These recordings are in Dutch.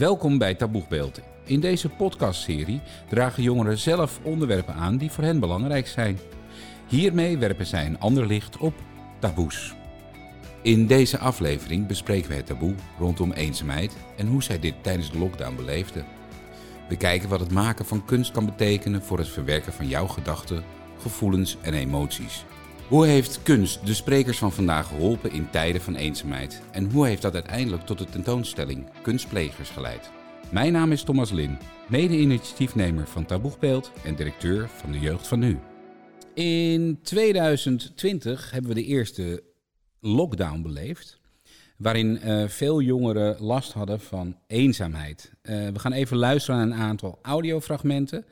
Welkom bij Taboegbeeld. In deze podcastserie dragen jongeren zelf onderwerpen aan die voor hen belangrijk zijn. Hiermee werpen zij een ander licht op taboes. In deze aflevering bespreken we het taboe rondom eenzaamheid en hoe zij dit tijdens de lockdown beleefden. We kijken wat het maken van kunst kan betekenen voor het verwerken van jouw gedachten, gevoelens en emoties. Hoe heeft kunst de sprekers van vandaag geholpen in tijden van eenzaamheid? En hoe heeft dat uiteindelijk tot de tentoonstelling Kunstplegers geleid? Mijn naam is Thomas Lin, mede-initiatiefnemer van Taboegbeeld en directeur van de Jeugd van Nu. In 2020 hebben we de eerste lockdown beleefd, waarin uh, veel jongeren last hadden van eenzaamheid. Uh, we gaan even luisteren naar een aantal audiofragmenten,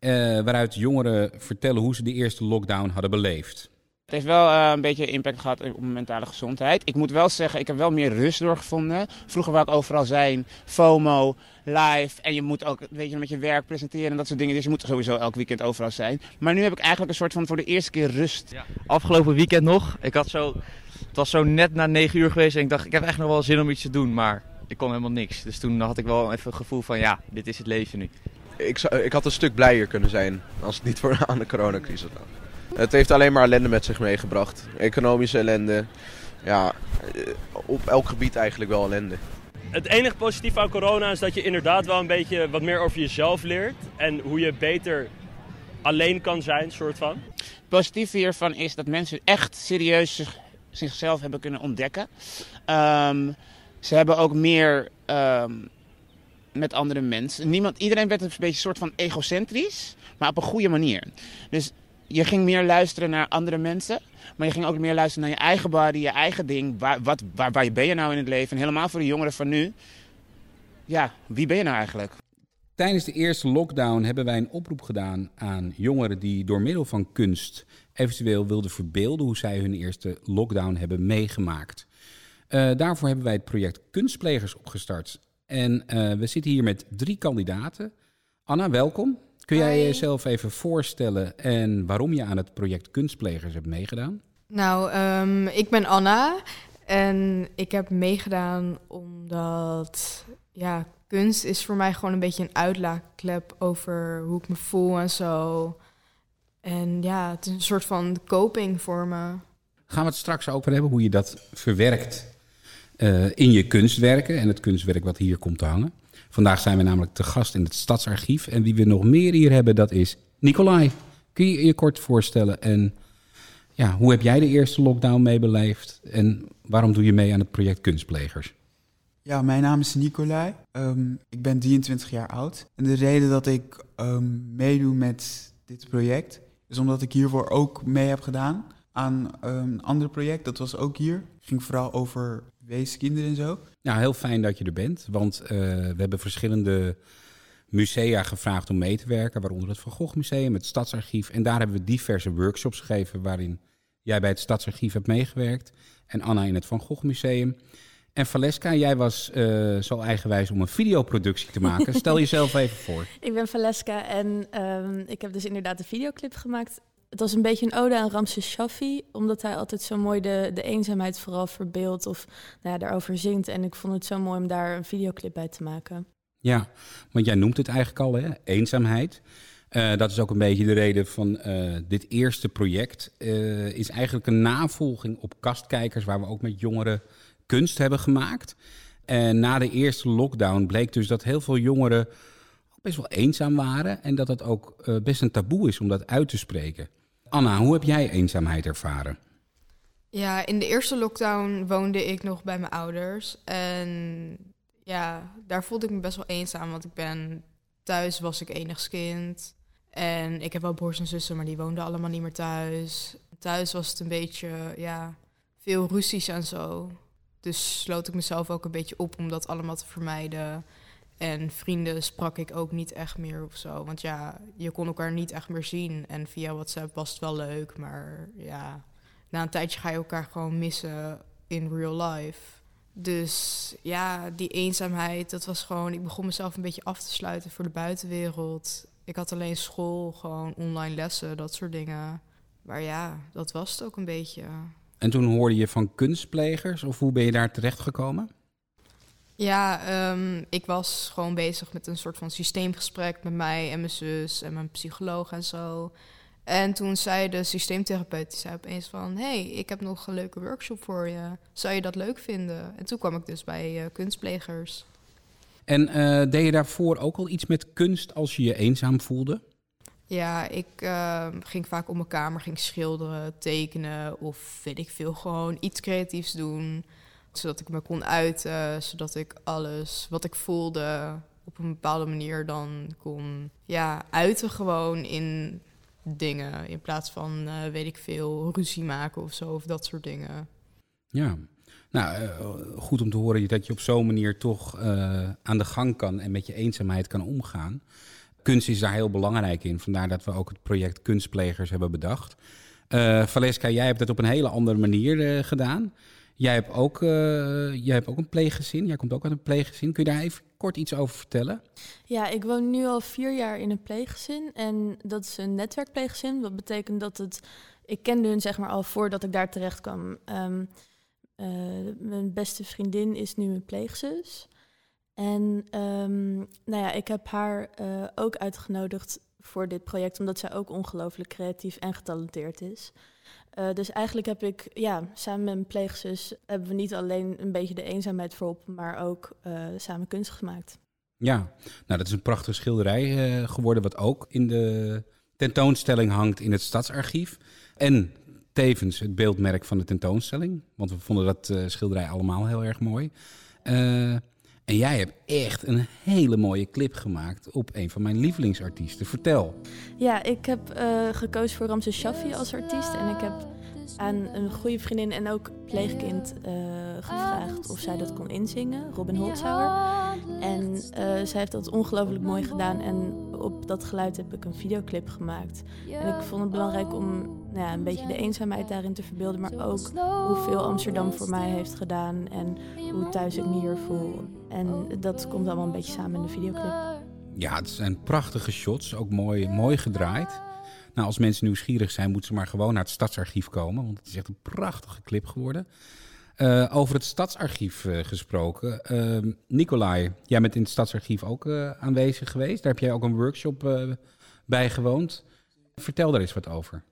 uh, waaruit jongeren vertellen hoe ze de eerste lockdown hadden beleefd. Het heeft wel uh, een beetje impact gehad op mijn mentale gezondheid. Ik moet wel zeggen, ik heb wel meer rust doorgevonden. Vroeger wou ik overal zijn, FOMO, live. En je moet ook weet je, met je werk presenteren en dat soort dingen. Dus je moet sowieso elk weekend overal zijn. Maar nu heb ik eigenlijk een soort van voor de eerste keer rust. Ja. Afgelopen weekend nog. Ik had zo, het was zo net na 9 uur geweest en ik dacht, ik heb echt nog wel zin om iets te doen. Maar ik kon helemaal niks. Dus toen had ik wel even het gevoel van, ja, dit is het leven nu. Ik, zou, ik had een stuk blijer kunnen zijn als het niet voor aan de coronacrisis was. Het heeft alleen maar ellende met zich meegebracht. Economische ellende. Ja, op elk gebied eigenlijk wel ellende. Het enige positieve aan corona is dat je inderdaad wel een beetje wat meer over jezelf leert. En hoe je beter alleen kan zijn, soort van. Het positieve hiervan is dat mensen echt serieus zich, zichzelf hebben kunnen ontdekken. Um, ze hebben ook meer um, met andere mensen. Niemand, iedereen werd een beetje een soort van egocentrisch, maar op een goede manier. Dus je ging meer luisteren naar andere mensen. Maar je ging ook meer luisteren naar je eigen body, je eigen ding. Waar, wat, waar, waar ben je nou in het leven? En helemaal voor de jongeren van nu. Ja, wie ben je nou eigenlijk? Tijdens de eerste lockdown hebben wij een oproep gedaan aan jongeren die door middel van kunst eventueel wilden verbeelden hoe zij hun eerste lockdown hebben meegemaakt. Uh, daarvoor hebben wij het project Kunstplegers opgestart. En uh, we zitten hier met drie kandidaten. Anna, welkom. Kun jij jezelf even voorstellen en waarom je aan het project Kunstplegers hebt meegedaan? Nou, um, ik ben Anna en ik heb meegedaan omdat ja, kunst is voor mij gewoon een beetje een uitlaatklep over hoe ik me voel en zo. En ja, het is een soort van coping voor me. Gaan we het straks over hebben hoe je dat verwerkt uh, in je kunstwerken en het kunstwerk wat hier komt te hangen. Vandaag zijn we namelijk te gast in het Stadsarchief. En wie we nog meer hier hebben, dat is Nicolai. Kun je je kort voorstellen? En ja, hoe heb jij de eerste lockdown meebeleefd? En waarom doe je mee aan het project Kunstplegers? Ja, mijn naam is Nicolai. Um, ik ben 23 jaar oud. En de reden dat ik um, meedoe met dit project... is omdat ik hiervoor ook mee heb gedaan aan een ander project. Dat was ook hier. Het ging vooral over weeskinderen en zo. Nou, heel fijn dat je er bent, want uh, we hebben verschillende musea gevraagd om mee te werken, waaronder het Van Gogh Museum, het Stadsarchief. En daar hebben we diverse workshops gegeven waarin jij bij het Stadsarchief hebt meegewerkt en Anna in het Van Gogh Museum. En Valeska, jij was uh, zo eigenwijs om een videoproductie te maken. Stel jezelf even voor. Ik ben Valeska en um, ik heb dus inderdaad een videoclip gemaakt het was een beetje een ode aan Ramses Shaffi, omdat hij altijd zo mooi de, de eenzaamheid vooral verbeeldt of nou ja, daarover zingt. En ik vond het zo mooi om daar een videoclip bij te maken. Ja, want jij noemt het eigenlijk al, hè? eenzaamheid. Uh, dat is ook een beetje de reden van uh, dit eerste project. Uh, is eigenlijk een navolging op kastkijkers, waar we ook met jongeren kunst hebben gemaakt. En na de eerste lockdown bleek dus dat heel veel jongeren best wel eenzaam waren en dat het ook best een taboe is om dat uit te spreken. Anna, hoe heb jij eenzaamheid ervaren? Ja, in de eerste lockdown woonde ik nog bij mijn ouders. En ja, daar voelde ik me best wel eenzaam. Want ik ben thuis was ik enigskind. En ik heb wel broers en zussen, maar die woonden allemaal niet meer thuis. Thuis was het een beetje, ja, veel ruzies en zo. Dus sloot ik mezelf ook een beetje op om dat allemaal te vermijden. En vrienden sprak ik ook niet echt meer of zo. Want ja, je kon elkaar niet echt meer zien. En via WhatsApp was het wel leuk. Maar ja, na een tijdje ga je elkaar gewoon missen in real life. Dus ja, die eenzaamheid, dat was gewoon... Ik begon mezelf een beetje af te sluiten voor de buitenwereld. Ik had alleen school, gewoon online lessen, dat soort dingen. Maar ja, dat was het ook een beetje. En toen hoorde je van kunstplegers? Of hoe ben je daar terecht gekomen? Ja, ehm, ik was gewoon bezig met een soort van systeemgesprek met mij en mijn zus en mijn psycholoog en zo. En toen zei de systeemtherapeut, die zei opeens van... hey, ik heb nog een leuke workshop voor je. Zou je dat leuk vinden? En toen kwam ik dus bij uh, kunstplegers. En uh, deed je daarvoor ook al iets met kunst als je je eenzaam voelde? Ja, ik uh, ging vaak op mijn kamer ging schilderen, tekenen of weet ik veel, gewoon iets creatiefs doen. Zodat ik me kon uiten, zodat ik alles wat ik voelde op een bepaalde manier dan kon ja, uiten gewoon in dingen. In plaats van, uh, weet ik veel, ruzie maken of zo, of dat soort dingen. Ja, nou, uh, goed om te horen dat je op zo'n manier toch uh, aan de gang kan en met je eenzaamheid kan omgaan. Kunst is daar heel belangrijk in, vandaar dat we ook het project Kunstplegers hebben bedacht. Valeska, jij hebt het op een hele andere manier gedaan. Jij hebt, ook, jij hebt ook een pleeggezin, jij komt ook uit een pleeggezin. Kun je daar even kort iets over vertellen? Ja, ik woon nu al vier jaar in een pleeggezin en dat is een netwerkpleeggezin. Dat betekent dat het, ik kende hun zeg maar al voordat ik daar terecht kwam. Um, uh, mijn beste vriendin is nu mijn pleegzus. En um, nou ja, ik heb haar uh, ook uitgenodigd voor dit project, omdat zij ook ongelooflijk creatief en getalenteerd is. Uh, dus eigenlijk heb ik, ja, samen met mijn pleegzus hebben we niet alleen een beetje de eenzaamheid verholpen, maar ook uh, samen kunst gemaakt. Ja, nou dat is een prachtige schilderij uh, geworden, wat ook in de tentoonstelling hangt in het Stadsarchief. En tevens het beeldmerk van de tentoonstelling, want we vonden dat schilderij allemaal heel erg mooi. En jij hebt echt een hele mooie clip gemaakt op een van mijn lievelingsartiesten. Vertel. Ja, ik heb uh, gekozen voor Ramses Shaffi als artiest. En ik heb aan een goede vriendin en ook pleegkind uh, gevraagd of zij dat kon inzingen, Robin Holzhauer. En uh, zij heeft dat ongelooflijk mooi gedaan en op dat geluid heb ik een videoclip gemaakt. En ik vond het belangrijk om nou ja, een beetje de eenzaamheid daarin te verbeelden, maar ook hoeveel Amsterdam voor mij heeft gedaan en hoe thuis ik me hier voel. En dat komt allemaal een beetje samen in de videoclip. Ja, het zijn prachtige shots, ook mooi, mooi gedraaid. Nou, als mensen nieuwsgierig zijn, moeten ze maar gewoon naar het Stadsarchief komen. Want het is echt een prachtige clip geworden. Uh, over het Stadsarchief uh, gesproken. Uh, Nicolai, jij bent in het Stadsarchief ook aanwezig geweest. Daar heb jij ook een workshop bij gewoond. Vertel daar eens wat over.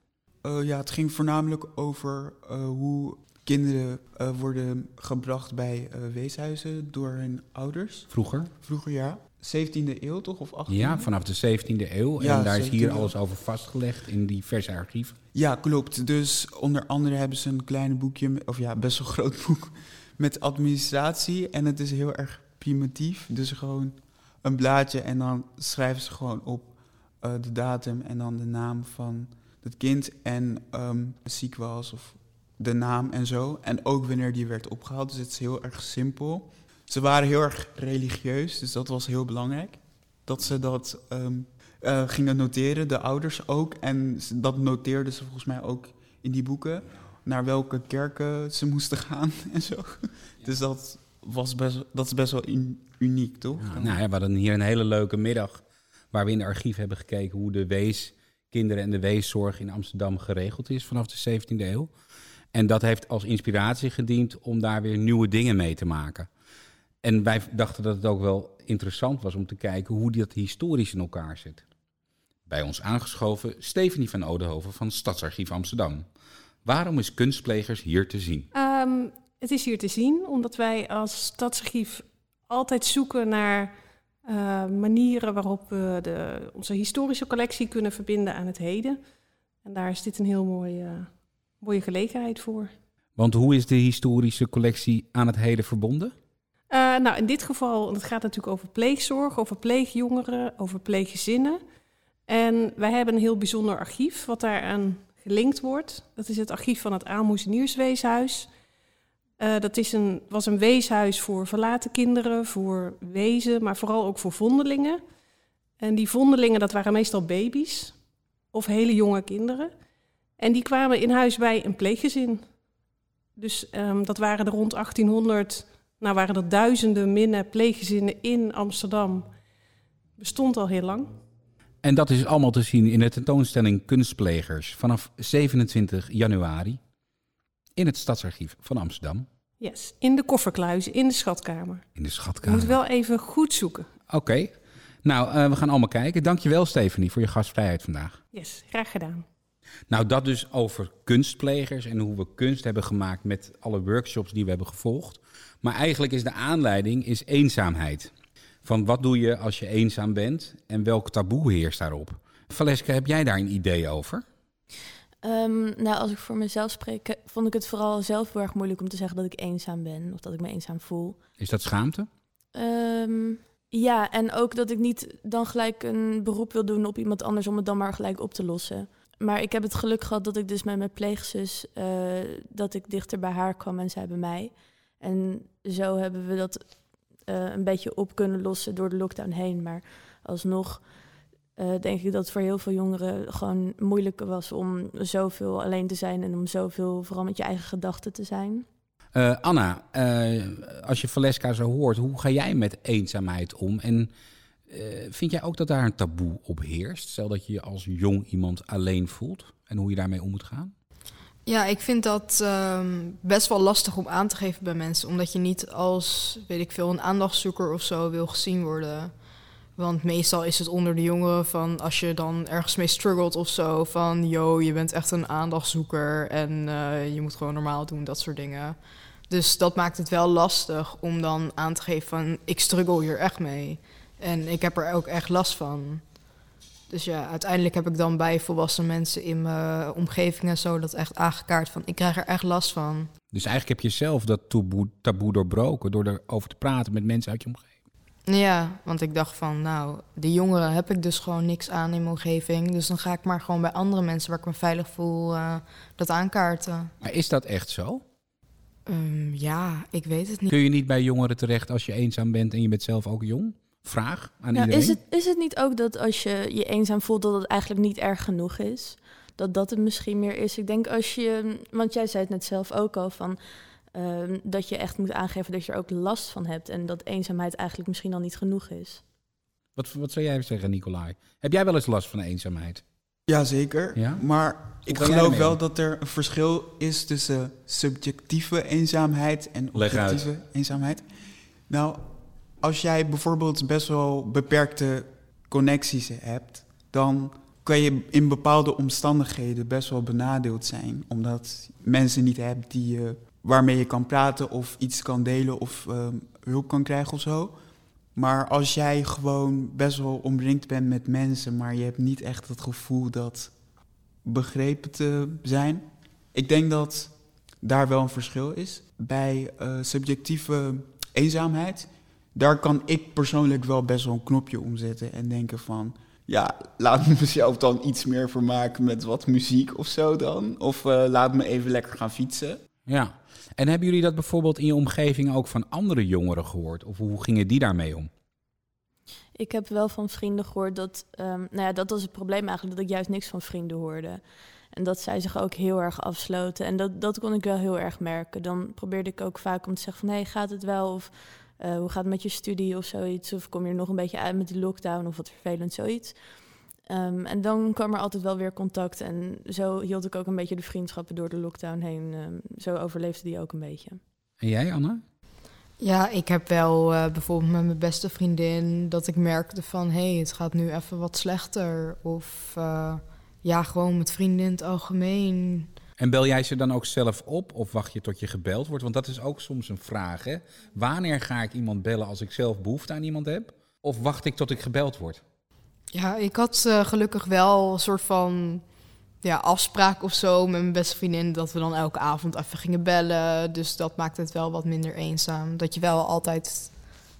ja, het ging voornamelijk over hoe kinderen worden gebracht bij weeshuizen door hun ouders. Vroeger? Vroeger, ja. 17e eeuw toch? Of 18e? Ja, vanaf de 17e eeuw. Ja, en daar is hier alles over vastgelegd in diverse archieven. Ja, klopt. Dus onder andere hebben ze een klein boekje, of ja, best wel groot boek, met administratie. En het is heel erg primitief. Dus gewoon een blaadje en dan schrijven ze gewoon op uh, de datum en dan de naam van het kind en um, ziek was of de naam en zo. En ook wanneer die werd opgehaald. Dus het is heel erg simpel. Ze waren heel erg religieus, dus dat was heel belangrijk. Dat ze dat um, uh, gingen noteren, de ouders ook. En dat noteerden ze volgens mij ook in die boeken. Naar welke kerken ze moesten gaan en zo. Dus dat, was best, dat is best wel in, uniek, toch? Ja, nou ja, we hadden hier een hele leuke middag. Waar we in de archief hebben gekeken hoe de weeskinderen en de weeszorg in Amsterdam geregeld is vanaf de 17e eeuw. En dat heeft als inspiratie gediend om daar weer nieuwe dingen mee te maken. En wij dachten dat het ook wel interessant was om te kijken hoe dat historisch in elkaar zit. Bij ons aangeschoven Stephanie van Odenhoven van Stadsarchief Amsterdam. Waarom is kunstplegers hier te zien? Um, het is hier te zien omdat wij als Stadsarchief altijd zoeken naar uh, manieren waarop we de, onze historische collectie kunnen verbinden aan het heden. En daar is dit een heel mooie, mooie gelegenheid voor. Want hoe is de historische collectie aan het heden verbonden? Nou, in dit geval, het gaat natuurlijk over pleegzorg, over pleegjongeren, over pleeggezinnen. En wij hebben een heel bijzonder archief wat daaraan gelinkt wordt. Dat is het archief van het Aalmoezeniersweeshuis. Uh, dat is een, was een weeshuis voor verlaten kinderen, voor wezen, maar vooral ook voor vondelingen. En die vondelingen, dat waren meestal baby's of hele jonge kinderen. En die kwamen in huis bij een pleeggezin. Dus um, dat waren er rond 1800 nou waren er duizenden minnen pleeggezinnen in Amsterdam. Bestond al heel lang. En dat is allemaal te zien in de tentoonstelling Kunstplegers vanaf 27 januari in het Stadsarchief van Amsterdam. Yes, in de kofferkluizen, in de schatkamer. In de Je schatkamer. moet wel even goed zoeken. Oké. Nou, eh, we gaan allemaal kijken. Dankjewel, Stephanie, voor je gastvrijheid vandaag. Yes, graag gedaan. Nou, dat dus over kunstplegers en hoe we kunst hebben gemaakt met alle workshops die we hebben gevolgd. Maar eigenlijk is de aanleiding is eenzaamheid. Van wat doe je als je eenzaam bent en welk taboe heerst daarop? Valeska, heb jij daar een idee over? Ehm, nou, als ik voor mezelf spreek, vond ik het vooral zelf heel erg moeilijk om te zeggen dat ik eenzaam ben of dat ik me eenzaam voel. Is dat schaamte? Ehm, ja, en ook dat ik niet dan gelijk een beroep wil doen op iemand anders om het dan maar gelijk op te lossen. Maar ik heb het geluk gehad dat ik dus met mijn pleegzus, eh, dat ik dichter bij haar kwam en zij bij mij. En zo hebben we dat eh, een beetje op kunnen lossen door de lockdown heen. Maar alsnog eh, denk ik dat het voor heel veel jongeren gewoon moeilijker was om zoveel alleen te zijn en om zoveel vooral met je eigen gedachten te zijn. Anna, als je Valeska zo hoort, hoe ga jij met eenzaamheid om? En eh, vind jij ook dat daar een taboe op heerst? Stel dat je je als jong iemand alleen voelt en hoe je daarmee om moet gaan? Ja, ik vind dat ehm, best wel lastig om aan te geven bij mensen. Omdat je niet als, weet ik veel, een aandachtszoeker of zo wil gezien worden. Want meestal is het onder de jongeren van als je dan ergens mee struggelt of zo. Van, yo, je bent echt een aandachtzoeker en eh, je moet gewoon normaal doen, dat soort dingen. Dus dat maakt het wel lastig om dan aan te geven van, ik struggle hier echt mee. En ik heb er ook echt last van. Dus ja, uiteindelijk heb ik dan bij volwassen mensen in mijn omgeving en zo dat echt aangekaart van ik krijg er echt last van. Dus eigenlijk heb je zelf dat taboe, taboe doorbroken door erover te praten met mensen uit je omgeving. Ja, want ik dacht van nou, de jongeren heb ik dus gewoon niks aan in mijn omgeving. Dus dan ga ik maar gewoon bij andere mensen waar ik me veilig voel eh, dat aankaarten. Maar is dat echt zo? Ehm, ja, ik weet het niet. Kun je niet bij jongeren terecht als je eenzaam bent en je bent zelf ook jong? Vraag aan Ja, iedereen. is, het, is het niet ook dat als je je eenzaam voelt, dat het eigenlijk niet erg genoeg is? Dat dat het misschien meer is. Ik denk als je, want jij zei het net zelf ook al, van, ehm, dat je echt moet aangeven dat je er ook last van hebt. En dat eenzaamheid eigenlijk misschien al niet genoeg is. Wat, wat zou jij zeggen, Nicolai? Heb jij wel eens last van eenzaamheid? Jazeker. Ja? Maar ik geloof wel dat er een verschil is tussen subjectieve eenzaamheid en Leg uit. objectieve eenzaamheid. Nou, als jij bijvoorbeeld best wel beperkte connecties hebt, dan kan je in bepaalde omstandigheden best wel benadeeld zijn. Omdat mensen niet hebt die waarmee je kan praten of iets kan delen of ehm, hulp kan krijgen of zo. Maar als jij gewoon best wel omringd bent met mensen, maar je hebt niet echt het gevoel dat begrepen te zijn. Ik denk dat daar wel een verschil is. Bij eh, subjectieve eenzaamheid, daar kan ik persoonlijk wel best wel een knopje omzetten en denken van, ja, laat me mezelf dan iets meer vermaken met wat muziek of zo dan. Of eh, laat me even lekker gaan fietsen. Ja. En hebben jullie dat bijvoorbeeld in je omgeving ook van andere jongeren gehoord? Of hoe gingen die daarmee om? Ik heb wel van vrienden gehoord dat, ehm, nou ja, dat was het probleem eigenlijk, dat ik juist niks van vrienden hoorde. En dat zij zich ook heel erg afsloten. En dat, dat kon ik wel heel erg merken. Dan probeerde ik ook vaak om te zeggen van, hé, hey, gaat het wel? Of eh, hoe gaat het met je studie of zoiets? Of kom je er nog een beetje uit met die lockdown of wat vervelend, zoiets. Ehm, en dan kwam er altijd wel weer contact. En zo hield ik ook een beetje de vriendschappen door de lockdown heen. Ehm, zo overleefde die ook een beetje. En jij, Anna? Ja, ik heb wel eh, bijvoorbeeld met mijn beste vriendin dat ik merkte van hé, hey, het gaat nu even wat slechter. Of eh, ja, gewoon met vrienden in het algemeen. En bel jij ze dan ook zelf op of wacht je tot je gebeld wordt? Want dat is ook soms een vraag. Hè? Wanneer ga ik iemand bellen als ik zelf behoefte aan iemand heb? Of wacht ik tot ik gebeld word? Ja, ik had eh, gelukkig wel een soort van ja, afspraak of zo met mijn beste vriendin. Dat we dan elke avond even gingen bellen. Dus dat maakt het wel wat minder eenzaam. Dat je wel altijd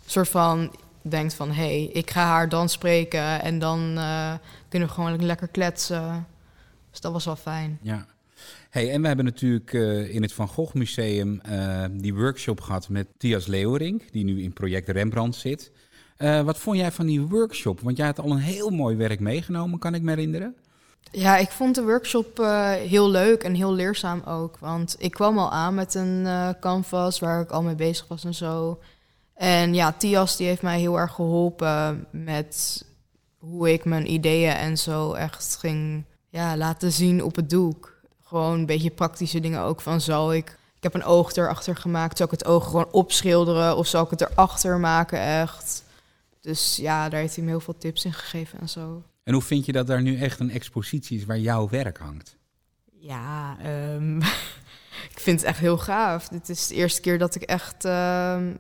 een soort van denkt van... hé, hey, ik ga haar dan spreken en dan eh, kunnen we gewoon lekker kletsen. Dus dat was wel fijn. Ja. Hey, en we hebben natuurlijk eh, in het Van Gogh Museum eh, die workshop gehad met Thias Leeuwerink, die nu in project Rembrandt zit. Eh, wat vond jij van die workshop? Want jij had al een heel mooi werk meegenomen, kan ik me herinneren. Ja, ik vond de workshop heel leuk en heel leerzaam ook. Want ik kwam al aan met een canvas waar ik al mee bezig was en zo. En ja, Tias die heeft mij heel erg geholpen met hoe ik mijn ideeën en zo echt ging ja, laten zien op het doek. Gewoon een beetje praktische dingen ook van zal ik ik heb een oog erachter gemaakt. Zal ik het oog gewoon opschilderen of zal ik het erachter maken echt? Dus ja, daar heeft hij me heel veel tips in gegeven en zo. En hoe vind je dat daar nu echt een expositie is waar jouw werk hangt? Ja, ehm, ik vind het echt heel gaaf. Dit is de eerste keer dat ik echt ehm,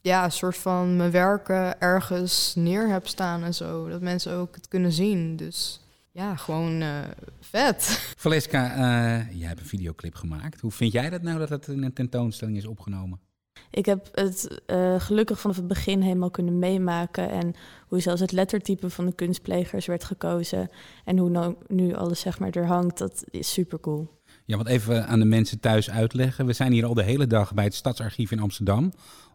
ja, een soort van mijn werken ergens neer heb staan en zo. Dat mensen ook het kunnen zien. Dus ja, gewoon uh, vet. Valeska, uh, jij hebt een videoclip gemaakt. Hoe vind jij dat nou dat het in een tentoonstelling is opgenomen? Ik heb het uh, gelukkig vanaf het begin helemaal kunnen meemaken. En hoe zelfs het lettertype van de kunstplegers werd gekozen. En hoe nou, nu alles zeg maar er hangt, dat is super cool. Ja, want even aan de mensen thuis uitleggen. We zijn hier al de hele dag bij het Stadsarchief in Amsterdam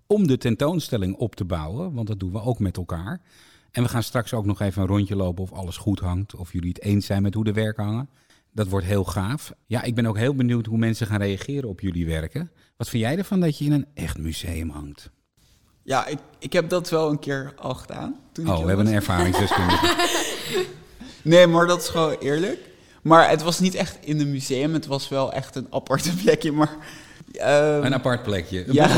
om de tentoonstelling op te bouwen, want dat doen we ook met elkaar. En we gaan straks ook nog even een rondje lopen of alles goed hangt, of jullie het eens zijn met hoe de werken hangen. Dat wordt heel gaaf. Ja, ik ben ook heel benieuwd hoe mensen gaan reageren op jullie werken. Wat vind jij ervan dat je in een echt museum hangt? Ja, ik, ik heb dat wel een keer al gedaan. Toen oh, we hebben een ervaringsdeskundige. nee, maar dat is gewoon eerlijk. Maar het was niet echt in een museum. Het was wel echt een aparte plekje. Maar, um, een apart plekje. Een ja,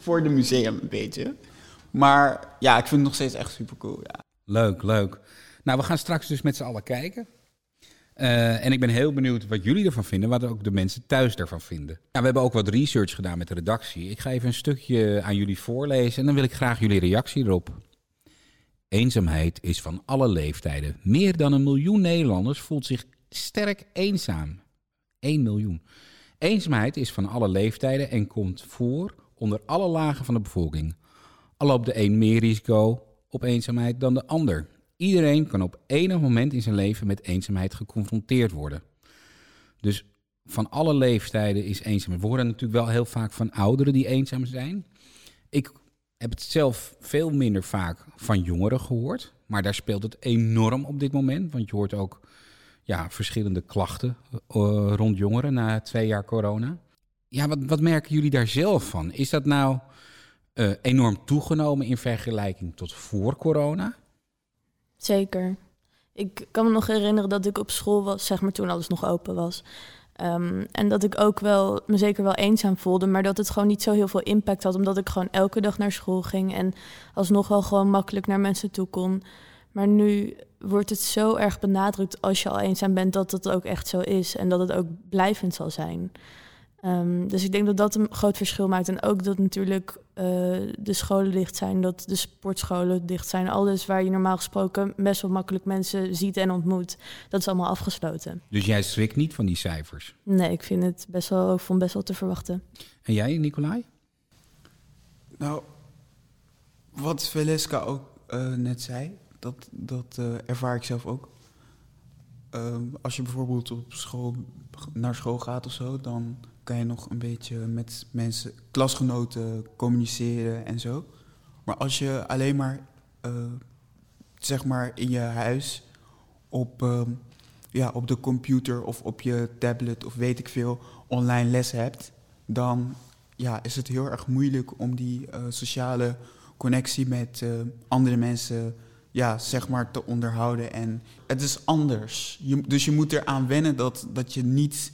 voor de museum een beetje. Maar ja, ik vind het nog steeds echt super cool. Ja. Leuk, leuk. Nou, we gaan straks dus met z'n allen kijken. Uh, en ik ben heel benieuwd wat jullie ervan vinden, wat ook de mensen thuis ervan vinden. We hebben ook wat research gedaan met de redactie. Ik ga even een stukje aan jullie voorlezen en dan wil ik graag jullie reactie erop. Eenzaamheid is van alle leeftijden. Meer dan een miljoen Nederlanders voelt zich sterk eenzaam. 1 miljoen. Eenzaamheid is van alle leeftijden en komt voor onder alle lagen van de bevolking. Al loopt de een meer risico op eenzaamheid dan de ander. Iedereen kan op enig moment in zijn leven met eenzaamheid geconfronteerd worden. Dus van alle leeftijden is eenzaamheid. We horen natuurlijk wel heel vaak van ouderen die eenzaam zijn. Ik heb het zelf veel minder vaak van jongeren gehoord. Maar daar speelt het enorm op dit moment. Want je hoort ook ja, verschillende klachten uh, rond jongeren na twee jaar corona. Ja, wat, wat merken jullie daar zelf van? Is dat nou uh, enorm toegenomen in vergelijking tot voor corona? Zeker. Ik kan me nog herinneren dat ik op school was, zeg maar toen alles nog open was. Um, en dat ik ook wel me zeker wel eenzaam voelde, maar dat het gewoon niet zo heel veel impact had, omdat ik gewoon elke dag naar school ging en alsnog wel gewoon makkelijk naar mensen toe kon. Maar nu wordt het zo erg benadrukt als je al eenzaam bent, dat het ook echt zo is en dat het ook blijvend zal zijn. Um, dus ik denk dat dat een groot verschil maakt. En ook dat natuurlijk uh, de scholen dicht zijn, dat de sportscholen dicht zijn. Alles waar je normaal gesproken best wel makkelijk mensen ziet en ontmoet, dat is allemaal afgesloten. Dus jij schrikt niet van die cijfers? Nee, ik vind het best wel, vond best wel te verwachten. En jij, Nicolai? Nou, wat Veleska ook uh, net zei, dat, dat uh, ervaar ik zelf ook. Uh, als je bijvoorbeeld op school naar school gaat of zo, dan kan je nog een beetje met mensen, klasgenoten communiceren en zo. Maar als je alleen maar, uh, zeg maar in je huis op, uh, ja, op de computer of op je tablet of weet ik veel online les hebt, dan ja, is het heel erg moeilijk om die uh, sociale connectie met andere mensen ja, zeg maar te onderhouden. En het is anders. Dus je moet eraan wennen dat, dat je niet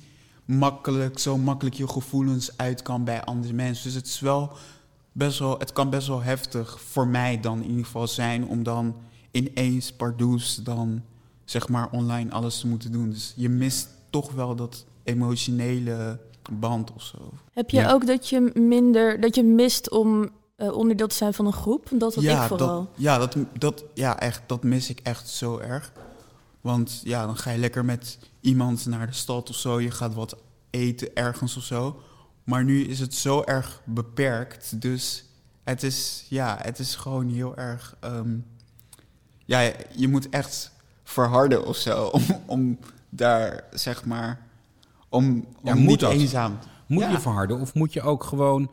makkelijk, zo makkelijk je gevoelens uit kan bij andere mensen. Dus het is wel best wel, het kan best wel heftig voor mij dan in ieder geval zijn om dan ineens pardoes dan zeg maar online alles te moeten doen. Dus je mist toch wel dat emotionele band of zo. Heb je ook dat je minder, dat je mist om uh, onderdeel te zijn van een groep? Dat had ja, ik vooral. Dat, ja, dat, dat, ja, echt, dat mis ik echt zo erg. Want ja, dan ga je lekker met iemand naar de stad of zo. Je gaat wat eten ergens of zo. Maar nu is het zo erg beperkt. Dus het is, ja, het is gewoon heel erg. Um, ja, je moet echt verharden of zo. Om, om daar, zeg maar. Om, om moet niet dat? eenzaam. Moet je verharden of moet je ook gewoon.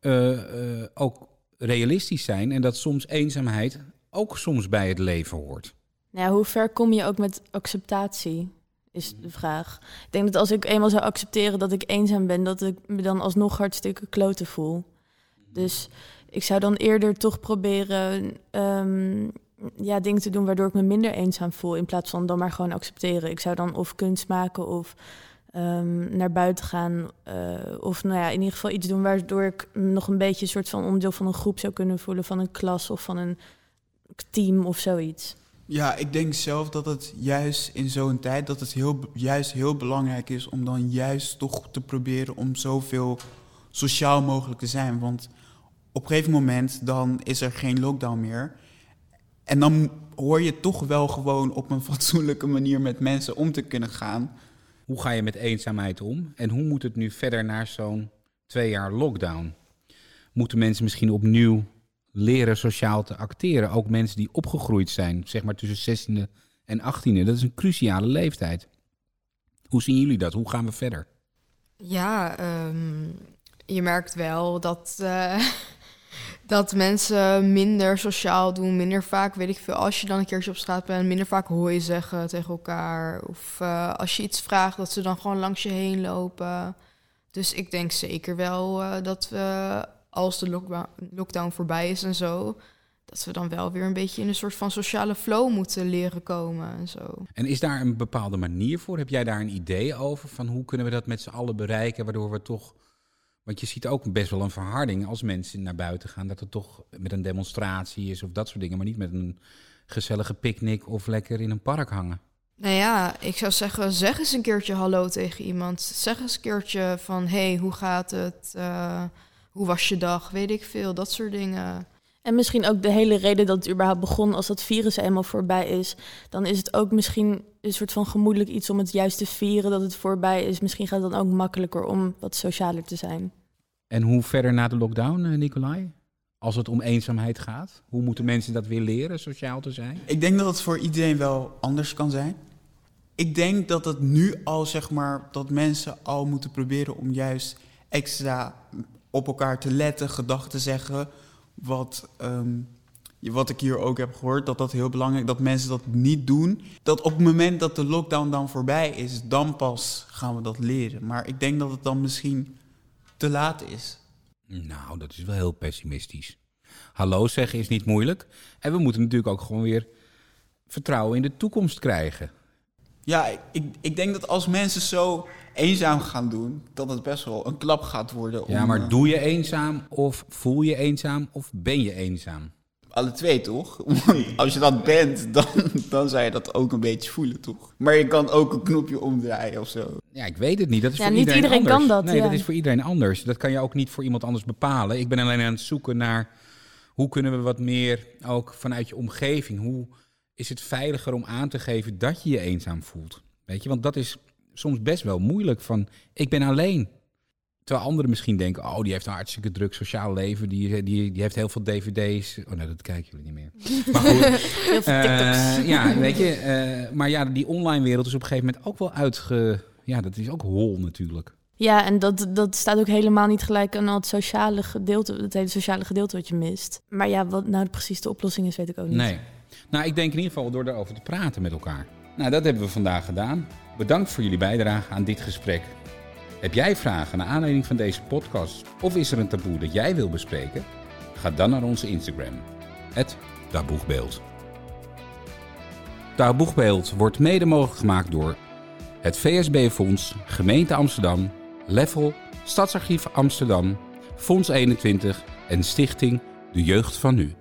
Uh, uh, ook realistisch zijn en dat soms eenzaamheid ook soms bij het leven hoort. Nou, hoe ver kom je ook met acceptatie? Is de vraag. Ik denk dat als ik eenmaal zou accepteren dat ik eenzaam ben, dat ik me dan alsnog hartstikke kloten voel. Dus ik zou dan eerder toch proberen um, ja, dingen te doen waardoor ik me minder eenzaam voel. In plaats van dan maar gewoon accepteren. Ik zou dan of kunst maken of ehm, naar buiten gaan. eh, of nou ja, in ieder geval iets doen waardoor ik nog een beetje een soort van onderdeel van een groep zou kunnen voelen, van een klas of van een team of zoiets. Ja, ik denk zelf dat het juist in zo'n tijd dat het heel, juist heel belangrijk is om dan juist toch te proberen om zoveel sociaal mogelijk te zijn. Want op een gegeven moment dan is er geen lockdown meer. En dan hoor je toch wel gewoon op een fatsoenlijke manier met mensen om te kunnen gaan. Hoe ga je met eenzaamheid om? En hoe moet het nu verder naar zo'n twee jaar lockdown? Moeten mensen misschien opnieuw leren sociaal te acteren? Ook mensen die opgegroeid zijn, zeg maar tussen 16e en 18e. Dat is een cruciale leeftijd. Hoe zien jullie dat? Hoe gaan we verder? Ja, ehm, je merkt wel dat, eh, dat mensen minder sociaal doen, minder vaak, weet ik veel, als je dan een keertje op straat bent, minder vaak hooi zeggen tegen elkaar. Of eh, als je iets vraagt, dat ze dan gewoon langs je heen lopen. Dus ik denk zeker wel eh, dat we, als de lockdown, voorbij is en zo, dat we dan wel weer een beetje in een soort van sociale flow moeten leren komen en zo. En is daar een bepaalde manier voor? Heb jij daar een idee over? Van hoe kunnen we dat met z'n allen bereiken, waardoor we toch... Want je ziet ook best wel een verharding als mensen naar buiten gaan. Dat het toch met een demonstratie is of dat soort dingen. Maar niet met een gezellige picknick of lekker in een park hangen. Nou ja, ik zou zeggen, zeg eens een keertje hallo tegen iemand. Zeg eens een keertje van, hey, hoe gaat het? Eh, hoe was je dag? Weet ik veel, dat soort dingen. En misschien ook de hele reden dat het überhaupt begon, als dat virus eenmaal voorbij is, dan is het ook misschien een soort van gemoedelijk iets om het juist te vieren dat het voorbij is. Misschien gaat het dan ook makkelijker om wat socialer te zijn. En hoe verder na de lockdown, eh, Nicolai? Als het om eenzaamheid gaat, hoe moeten mensen dat weer leren, sociaal te zijn? Ik denk dat het voor iedereen wel anders kan zijn. Ik denk dat het nu al, zeg maar, dat mensen al moeten proberen om juist extra op elkaar te letten, gedachten te zeggen. Wat, ehm, wat ik hier ook heb gehoord, dat dat heel belangrijk dat mensen dat niet doen. Dat op het moment dat de lockdown dan voorbij is, dan pas gaan we dat leren. Maar ik denk dat het dan misschien te laat is. Nou, dat is wel heel pessimistisch. Hallo zeggen is niet moeilijk. En we moeten natuurlijk ook gewoon weer vertrouwen in de toekomst krijgen. Ja, ik, ik denk dat als mensen zo eenzaam gaan doen, dat het best wel een klap gaat worden. Om, Ja, maar eh, doe je eenzaam of voel je eenzaam of ben je eenzaam? Alle twee, toch? Als je dat bent, dan, dan zou je dat ook een beetje voelen, toch? Maar je kan ook een knopje omdraaien of zo. Ja, ik weet het niet. Dat is Ja, voor niet iedereen, iedereen anders. kan dat, Nee, ja. dat is voor iedereen anders. Dat kan je ook niet voor iemand anders bepalen. Ik ben alleen aan het zoeken naar hoe kunnen we wat meer ook vanuit je omgeving. Hoe is het veiliger om aan te geven dat je je eenzaam voelt? Weet je, want dat is soms best wel moeilijk van ik ben alleen. Terwijl anderen misschien denken, oh, die heeft een hartstikke druk sociaal leven. Die, die, die heeft heel veel dvd's. Oh nee, dat kijken jullie niet meer. Maar goed, Heel veel TikToks. eh, ja, weet je. eh, maar ja, die online wereld is op een gegeven moment ook wel uitge... Ja, dat is ook hol natuurlijk. Ja, en dat, dat staat ook helemaal niet gelijk aan het sociale gedeelte, het hele sociale gedeelte wat je mist. Maar ja, wat nou precies de oplossing is, weet ik ook niet. Nee. Nou, ik denk in ieder geval door daarover te praten met elkaar. Nou, dat hebben we vandaag gedaan. Bedankt voor jullie bijdrage aan dit gesprek. Heb jij vragen naar aanleiding van deze podcast? Of is er een taboe dat jij wil bespreken? Ga dan naar onze Instagram. Het Taboegbeeld. Taboegbeeld wordt mede mogelijk gemaakt door het VSB-fonds, Gemeente Amsterdam, Level, Stadsarchief Amsterdam, Fonds 21 en Stichting De Jeugd van Nu.